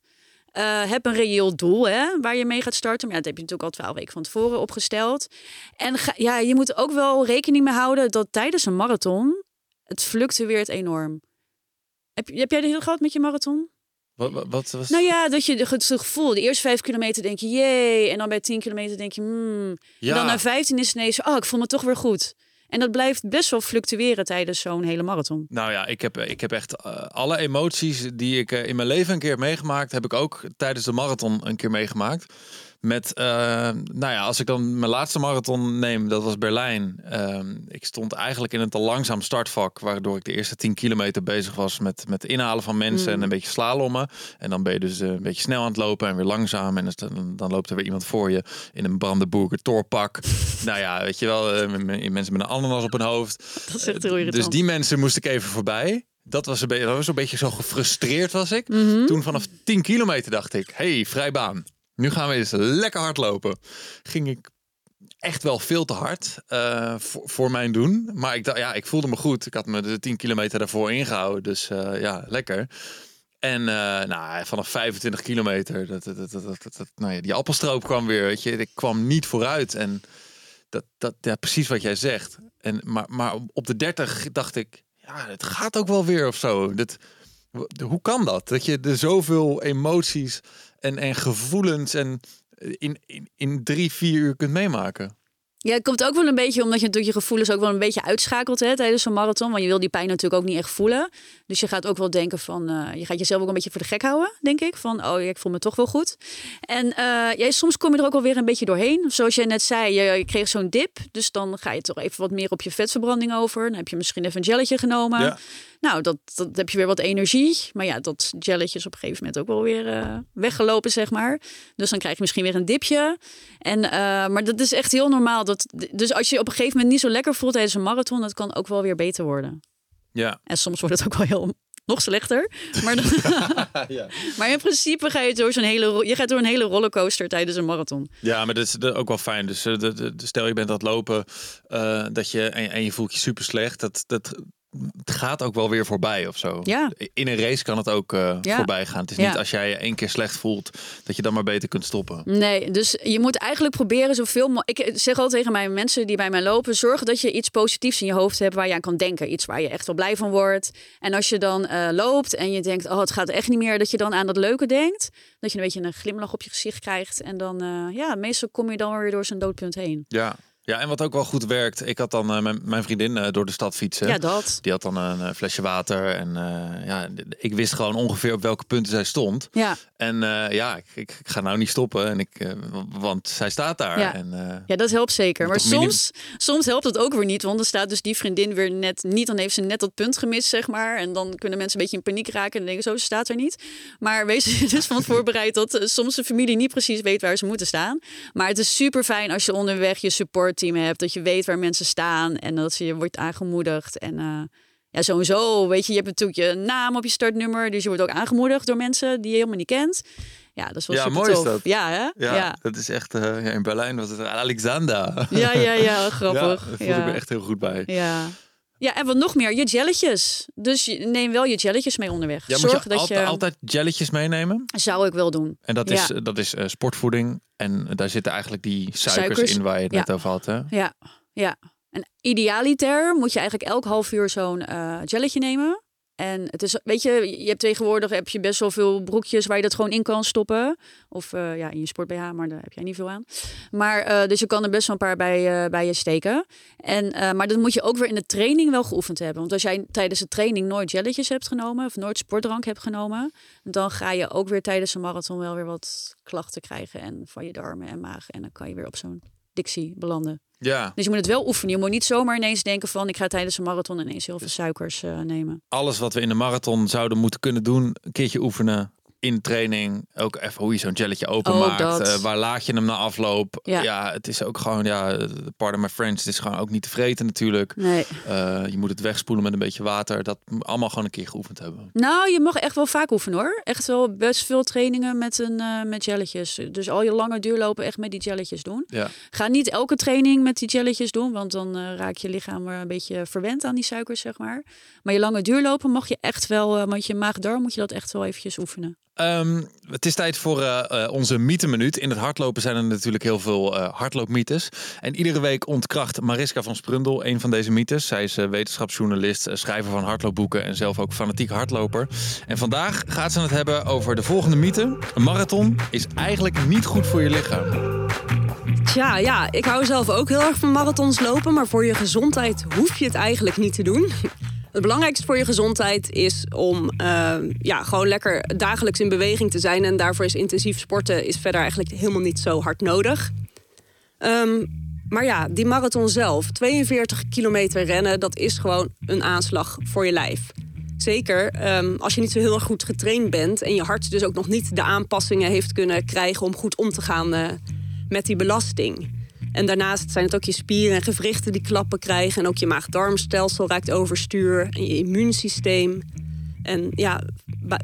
Eh, heb een reëel doel hè, waar je mee gaat starten. Maar ja, dat heb je natuurlijk al twaalf weken van tevoren opgesteld. En ga, ja, je moet ook wel rekening mee houden dat tijdens een marathon het fluctueert enorm. Heb, heb jij dit heel gehad met je marathon? wat, wat, wat was... Nou ja, dat je het gevoel, de eerste vijf kilometer denk je jee. En dan bij tien kilometer denk je hmm. ja, En dan na 15 is het ineens, oh, ik voel me toch weer goed. En dat blijft best wel fluctueren tijdens zo'n hele marathon. Nou ja, ik heb, ik heb echt eh, alle emoties die ik eh, in mijn leven een keer meegemaakt, heb ik ook tijdens de marathon een keer meegemaakt. Met, eh, nou ja, als ik dan mijn laatste marathon neem, dat was Berlijn. Ehm, ik stond eigenlijk in een te langzaam startvak, waardoor ik de eerste 10 kilometer bezig was met, met inhalen van mensen en een beetje slalommen. En dan ben je dus eh, een beetje snel aan het lopen en weer langzaam. En dan, dan loopt er weer iemand voor je in een Brandenburger toorpak. nou ja, weet je wel, eh, mensen met een ananas op hun hoofd. Dat is echt heel Dus die mensen moest ik even voorbij. Dat was een beetje, dat was een beetje zo gefrustreerd was ik. Mhm. Toen vanaf 10 kilometer dacht ik, hey, vrij baan. Nu gaan we eens lekker hard lopen. Ging ik echt wel veel te hard eh, voor, mijn doen. Maar ik ja, ik voelde me goed. Ik had me de 10 kilometer daarvoor ingehouden. Dus eh, ja, lekker. En eh, nou, vanaf 25 kilometer, dat, dat, dat, dat- nou ja, die appelstroop kwam weer. Weet je, ik kwam niet vooruit. En dat, dat, ja, precies wat jij zegt. En, maar, maar op de 30 dacht ik, ja, het gaat ook wel weer of zo. Dat, hoe kan dat? Dat je er zoveel emoties en, en gevoelens en in, in, in drie, vier uur kunt meemaken. Ja, het komt ook wel een beetje omdat je natuurlijk je gevoelens ook wel een beetje uitschakelt hè, tijdens zo'n marathon. Want je wil die pijn natuurlijk ook niet echt voelen. Dus je gaat ook wel denken van, eh, je gaat jezelf ook een beetje voor de gek houden, denk ik. Van, oh ja, ik voel me toch wel goed. En eh, ja, soms kom je er ook wel weer een beetje doorheen. Zoals jij net zei, je, je kreeg zo'n dip. Dus dan ga je toch even wat meer op je vetverbranding over. Dan heb je misschien even een gelletje genomen. Ja. Nou, dat, dat heb je weer wat energie. Maar ja, dat gelletje is op een gegeven moment ook wel weer eh, weggelopen, zeg maar. Dus dan krijg je misschien weer een dipje. En, eh, maar dat is echt heel normaal. Dat, dus als je op een gegeven moment niet zo lekker voelt tijdens een marathon, dat kan ook wel weer beter worden. Ja. En soms wordt het ook wel heel nog slechter. Maar, dan- ja. maar in principe ga je door zo'n hele, je gaat door een hele rollercoaster tijdens een marathon. Ja, maar dat is ook wel fijn. Dus eh, de, de, de- stel je bent aan het lopen dat je, en, en je voelt je super slecht. Dat, dat het gaat ook wel weer voorbij of zo. Ja. In een race kan het ook eh, Ja. voorbij gaan. Het is Ja. niet als jij je één keer slecht voelt, dat je dan maar beter kunt stoppen. Nee, dus je moet eigenlijk proberen zoveel mogelijk. Ik zeg altijd tegen mijn mensen die bij mij lopen: zorg dat je iets positiefs in je hoofd hebt waar je aan kan denken. Iets waar je echt wel blij van wordt. En als je dan eh, loopt en je denkt: oh, het gaat echt niet meer, dat je dan aan dat leuke denkt. Dat je een beetje een glimlach op je gezicht krijgt. En dan, eh, ja, meestal kom je dan weer door zo'n doodpunt heen. Ja. Ja, en wat ook wel goed werkt. Ik had dan eh, mijn, mijn vriendin eh, door de stad fietsen. Ja, dat. Die had dan een eh, flesje water. En ja, ik wist gewoon ongeveer op welke punten zij stond. Ja. En ja, ik, ik, ga nou niet stoppen. En ik, want zij staat daar. Ja. En, Ja, dat helpt zeker. Maar minim- soms, soms helpt het ook weer niet. Want dan staat dus die vriendin weer net niet. Dan heeft ze net dat punt gemist, zeg maar. En dan kunnen mensen een beetje in paniek raken. En denken, zo, ze staat er niet. Maar wees er dus van voorbereid dat soms de familie niet precies weet waar ze moeten staan. Maar het is super fijn als je onderweg je supportteam hebt. Dat je weet waar mensen staan. En dat je wordt aangemoedigd. En eh, ja, sowieso, weet je, je hebt natuurlijk je naam op je startnummer. Dus je wordt ook aangemoedigd door mensen die je helemaal niet kent. Ja, dat is wel Ja, super mooi is tof. dat. Ja, hè? ja, ja. dat is echt... eh, ja, in Berlijn was het Alexander. Ja, ja, ja, grappig. Ja, daar ja. ik me echt heel goed bij. Ja. Ja, en wat nog meer, je jelletjes. Dus neem wel je jelletjes mee onderweg. Ja, moet Zorg je, dat altijd, je... altijd jelletjes meenemen. Zou ik wel doen. En dat Ja. is, dat is eh, sportvoeding. En daar zitten eigenlijk die suikers, Suikers, in waar je het ja. net over had. Hè? Ja, ja. En idealiter moet je eigenlijk elk half uur zo'n uh, gelletje nemen. En het is, weet je, je hebt tegenwoordig heb je best wel veel broekjes waar je dat gewoon in kan stoppen. Of uh, ja, in je sport BH, maar daar heb jij niet veel aan. Maar uh, dus je kan er best wel een paar bij, uh, bij je steken. En, maar dat moet je ook weer in de training wel geoefend hebben. Want als jij tijdens de training nooit jelletjes hebt genomen of nooit sportdrank hebt genomen, dan ga je ook weer tijdens een marathon wel weer wat klachten krijgen en van je darmen en maag. En dan kan je weer op zo'n dictie belanden. Ja. Dus je moet het wel oefenen. Je moet niet zomaar ineens denken van ik ga tijdens een marathon ineens heel veel suikers uh, nemen. Alles wat we in de marathon zouden moeten kunnen doen, een keertje oefenen in training ook even hoe je zo'n gelletje openmaakt. Uh, waar laat je hem na afloop? Ja. ja. het is ook gewoon, ja, pardon my French, het is gewoon ook niet te vreten natuurlijk. Nee. Uh, je moet het wegspoelen met een beetje water. Dat allemaal gewoon een keer geoefend hebben. Nou, je mag echt wel vaak oefenen hoor. Echt wel best veel trainingen met, een, uh, met jelletjes. Dus al je lange duurlopen echt met die jelletjes doen. Ja. Ga niet elke training met die jelletjes doen, want dan raak je lichaam een beetje verwend aan die suikers, zeg maar. Maar je lange duurlopen mag je echt wel, want je maag-darm moet je dat echt wel eventjes oefenen. Um, het is tijd voor uh, uh, onze mytheminuut. In het hardlopen zijn er natuurlijk heel veel uh, hardloopmythes. En iedere week ontkracht Mariska van Sprundel een van deze mythes. Zij is wetenschapsjournalist, schrijver van hardloopboeken en zelf ook fanatiek hardloper. En vandaag gaat ze het hebben over de volgende mythe. Een marathon is eigenlijk niet goed voor je lichaam. Tja, ja, ik hou zelf ook heel erg van marathons lopen. Maar voor je gezondheid hoef je het eigenlijk niet te doen. Het belangrijkste voor je gezondheid is om uh, ja, gewoon lekker dagelijks in beweging te zijn. En daarvoor is intensief sporten is verder eigenlijk helemaal niet zo hard nodig. Um, maar ja, die marathon zelf, 42 kilometer rennen, dat is gewoon een aanslag voor je lijf. Zeker um, als je niet zo heel erg goed getraind bent en je hart dus ook nog niet de aanpassingen heeft kunnen krijgen om goed om te gaan uh, met die belasting. En daarnaast zijn het ook je spieren en gewrichten die klappen krijgen. En ook je maag-darmstelsel raakt overstuur. En je immuunsysteem. En ja,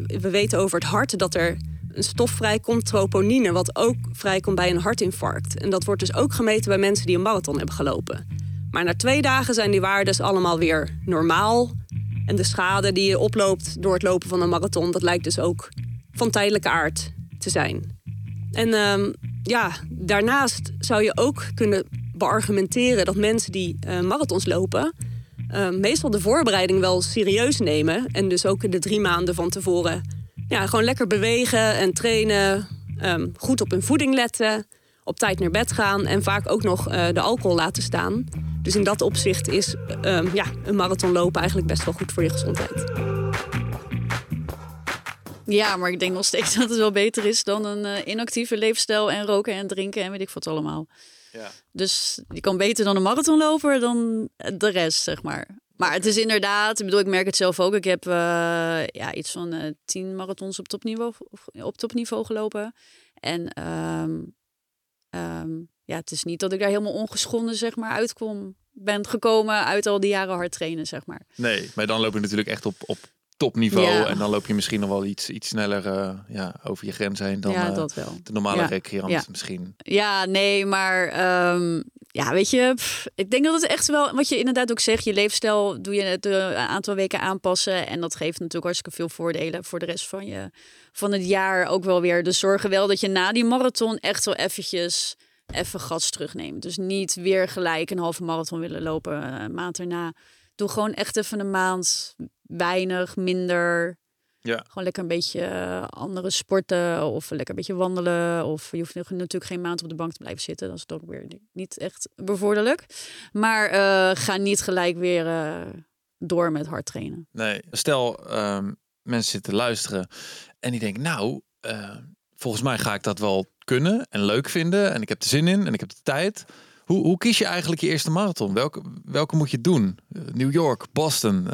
we weten over het hart dat er een stof vrijkomt, troponine, wat ook vrijkomt bij een hartinfarct. En dat wordt dus ook gemeten bij mensen die een marathon hebben gelopen. Maar na twee dagen zijn die waarden allemaal weer normaal. En de schade die je oploopt door het lopen van een marathon, dat lijkt dus ook van tijdelijke aard te zijn. En um, ja, daarnaast zou je ook kunnen beargumenteren dat mensen die uh, marathons lopen, uh, meestal de voorbereiding wel serieus nemen. En dus ook de drie maanden van tevoren ja, gewoon lekker bewegen en trainen. Um, goed op hun voeding letten. Op tijd naar bed gaan en vaak ook nog uh, de alcohol laten staan. Dus in dat opzicht is um, ja, een marathon lopen eigenlijk best wel goed voor je gezondheid. Ja, maar ik denk nog steeds dat het wel beter is dan een uh, inactieve leefstijl en roken en drinken en weet ik wat allemaal. Ja. Dus je kan beter dan een marathonloper dan de rest, zeg maar. Maar het is inderdaad, ik bedoel, ik merk het zelf ook. Ik heb uh, ja, iets van uh, tien marathons op topniveau, op topniveau gelopen. En um, um, ja, het is niet dat ik daar helemaal ongeschonden zeg maar uitkom ben gekomen uit al die jaren hard trainen, zeg maar. Nee, maar dan loop je natuurlijk echt op, op topniveau. Ja. En dan loop je misschien nog wel iets, iets sneller uh, ja, over je grens heen dan ja, uh, dat wel. de normale ja. recreant ja. misschien. Ja, nee, maar um, ja, weet je, pff, ik denk dat het echt wel, wat je inderdaad ook zegt, je leefstijl doe je het een aantal weken aanpassen. En dat geeft natuurlijk hartstikke veel voordelen voor de rest van, je, van het jaar ook wel weer. Dus zorgen wel dat je na die marathon echt wel eventjes even gas terugneemt. Dus niet weer gelijk een halve marathon willen lopen maand erna. Doe gewoon echt even een maand weinig, minder. Ja. Gewoon lekker een beetje uh, andere sporten of lekker een beetje wandelen. Of je hoeft natuurlijk geen maand op de bank te blijven zitten. Dat is toch weer niet echt bevorderlijk. Maar uh, ga niet gelijk weer uh, door met hard trainen. Nee, stel um, mensen zitten luisteren en die denken nou, volgens mij ga ik dat wel kunnen en leuk vinden. En ik heb er zin in en ik heb de tijd. Hoe, hoe kies je eigenlijk je eerste marathon? Welke, welke moet je doen? New York, Boston,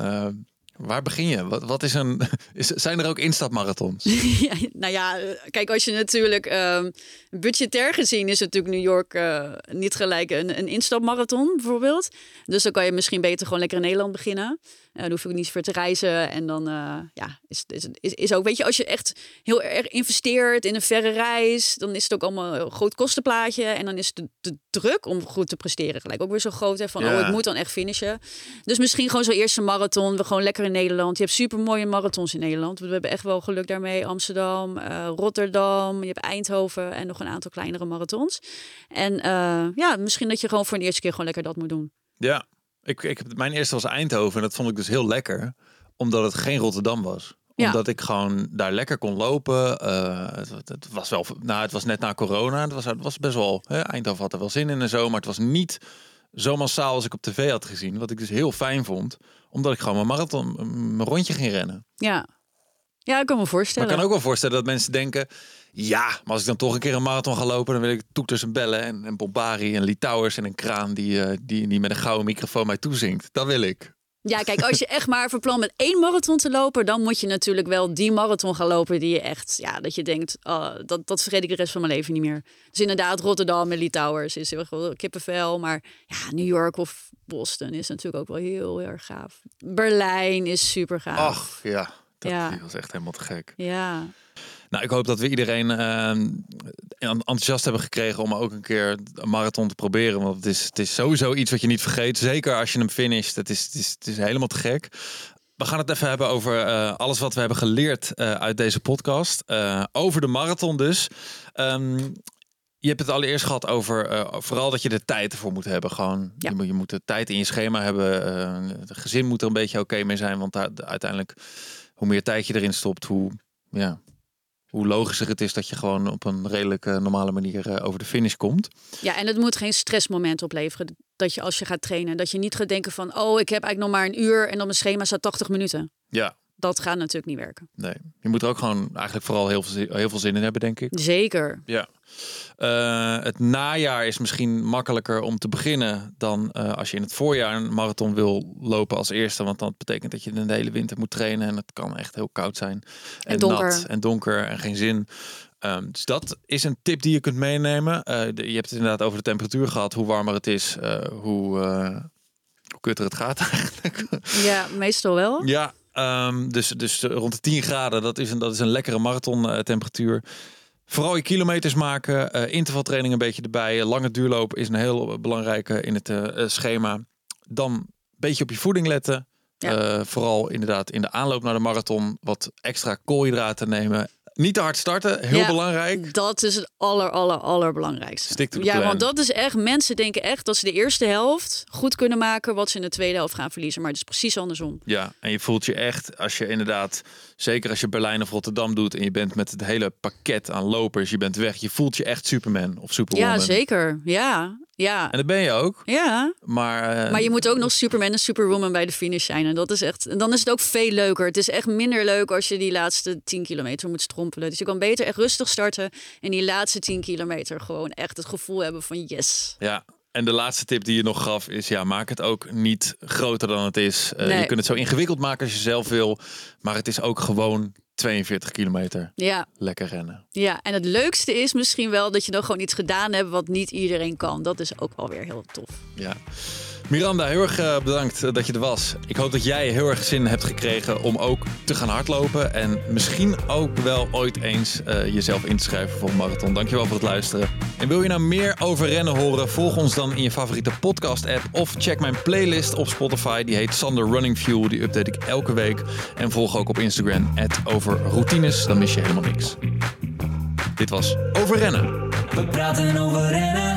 Waar begin je? Wat, wat is een. Is, zijn er ook instapmarathons? nou ja, kijk, als je natuurlijk. Uh, budgetair gezien is natuurlijk New York uh, niet gelijk een, een instapmarathon, bijvoorbeeld. Dus dan kan je misschien beter gewoon lekker in Nederland beginnen. Uh, dan hoef ik niet voor te reizen. En dan uh, ja, is, is, is, is ook, weet je, als je echt heel erg investeert in een verre reis, dan is het ook allemaal een groot kostenplaatje. En dan is de, de druk om goed te presteren gelijk ook weer zo groot. Hè, van, ja. oh, ik moet dan echt finishen. Dus misschien gewoon zo'n eerste marathon. We gewoon lekker in Nederland. Je hebt super mooie marathons in Nederland. We hebben echt wel geluk daarmee. Amsterdam, uh, Rotterdam, je hebt Eindhoven en nog een aantal kleinere marathons. En uh, ja, misschien dat je gewoon voor de eerste keer gewoon lekker dat moet doen. Ja, ik, ik, mijn eerste was Eindhoven en dat vond ik dus heel lekker. Omdat het geen Rotterdam was. Ja. Omdat ik gewoon daar lekker kon lopen. Eh, het, het was wel, nou, het was net na corona. Het was, het was best wel. Hè, Eindhoven had er wel zin in en zo. Maar het was niet zo massaal als ik op tv had gezien. Wat ik dus heel fijn vond. Omdat ik gewoon mijn marathon, mijn rondje ging rennen. Ja. Ja, ik kan me Maar voorstellen. ik kan ook wel voorstellen dat mensen denken... Ja, maar als ik dan toch een keer een marathon ga lopen... dan wil ik toeters en bellen en, en Bombari en Litouwers... en een kraan die, eh, die, die met een gouden microfoon mij toezingt. Dat wil ik. Ja, kijk, als je echt maar verplant met één marathon te lopen, dan moet je natuurlijk wel die marathon gaan lopen die je echt, ja, dat je denkt, oh, dat, dat vergeet ik de rest van mijn leven niet meer. Dus inderdaad, Rotterdam en Litouwers is heel erg kippenvel, maar ja, New York of Boston is natuurlijk ook wel heel, heel erg gaaf. Berlijn is super gaaf. Ach, ja. Dat Ja. die was echt helemaal te gek. Ja, Nou, ik hoop dat we iedereen eh, enthousiast hebben gekregen om ook een keer een marathon te proberen. Want het is, het is sowieso iets wat je niet vergeet. Zeker als je hem finisht. Het is, het is, het is helemaal te gek. We gaan het even hebben over eh, alles wat we hebben geleerd eh, uit deze podcast. Eh, over de marathon dus. Ehm, je hebt het allereerst gehad over vooral dat je de tijd ervoor moet hebben. Gewoon, Ja. je, moet, je moet de tijd in je schema hebben. het gezin moet er een beetje oké mee zijn. Want daar, uiteindelijk, hoe meer tijd je erin stopt, hoe, ja, hoe logischer het is dat je gewoon op een redelijk normale manier eh, over de finish komt. ja, en het moet geen stressmoment opleveren. Dat je als je gaat trainen, dat je niet gaat denken van, oh, ik heb eigenlijk nog maar een uur en op mijn schema staat 80 minuten. Ja, Dat gaat natuurlijk niet werken. nee. Je moet er ook gewoon eigenlijk vooral heel veel, zin- heel veel zin in hebben, denk ik. Zeker. Ja. Eh, het najaar is misschien makkelijker om te beginnen dan eh, als je in het voorjaar een marathon wil lopen als eerste. Want dat betekent dat je de hele winter moet trainen en het kan echt heel koud zijn. En, donker. nat en donker en geen zin. Ehm, dus dat is een tip die je kunt meenemen. Eh, de- je hebt het inderdaad over de temperatuur gehad, hoe warmer het is, hoe, hoe kutter het gaat eigenlijk. Ja, meestal wel. Ja, ehm, dus, dus rond de 10 graden, dat is een, dat is een lekkere marathon eh, temperatuur. Vooral je kilometers maken, eh intervaltraining een beetje erbij. Lange duurloop is een heel belangrijke in het eh, schema. Dan een beetje op je voeding letten. Ja. Vooral inderdaad in de aanloop naar de marathon wat extra koolhydraten nemen. Niet te hard starten, heel Ja. belangrijk. Dat is het aller, aller, allerbelangrijkste. Ja, plan. want dat is echt, mensen denken echt dat ze de eerste helft goed kunnen maken, wat ze in de tweede helft gaan verliezen. Maar het is precies andersom. Ja, en je voelt je echt, als je inderdaad, zeker als je Berlijn of Rotterdam doet en je bent met het hele pakket aan lopers, je bent weg, je voelt je echt Superman of Superwoman. Ja, zeker. Ja, ja. En dat ben je ook. Ja, Maar, eh, maar je moet ook nog Superman en Superwoman bij de finish zijn. En dat is echt. En dan is het ook veel leuker. Het is echt minder leuk als je die laatste 10 kilometer moet strompelen. Dus je kan beter echt rustig starten. En die laatste 10 kilometer gewoon echt het gevoel hebben van yes. Ja, en de laatste tip die je nog gaf is, ja, maak het ook niet groter dan het is. Eh, Nee. Je kunt het zo ingewikkeld maken als je zelf wil, maar het is ook gewoon 42 kilometer. Ja, Lekker rennen. ja. En het leukste is misschien wel dat je dan gewoon iets gedaan hebt wat niet iedereen kan. Dat is ook wel weer heel tof. Ja. Miranda, heel erg eh, bedankt eh, dat je er was. Ik hoop dat jij heel erg zin hebt gekregen om ook te gaan hardlopen. En misschien ook wel ooit eens eh, jezelf in te schrijven voor een marathon. Dankjewel voor het luisteren. En wil je nou meer over rennen horen? Volg ons dan in je favoriete podcast-app. Of check mijn playlist op Spotify. Die heet Sander Running Fuel. Die update ik elke week. En volg ook op Instagram, over routines. Dan mis je helemaal niks. Dit was Over Rennen. We praten over rennen.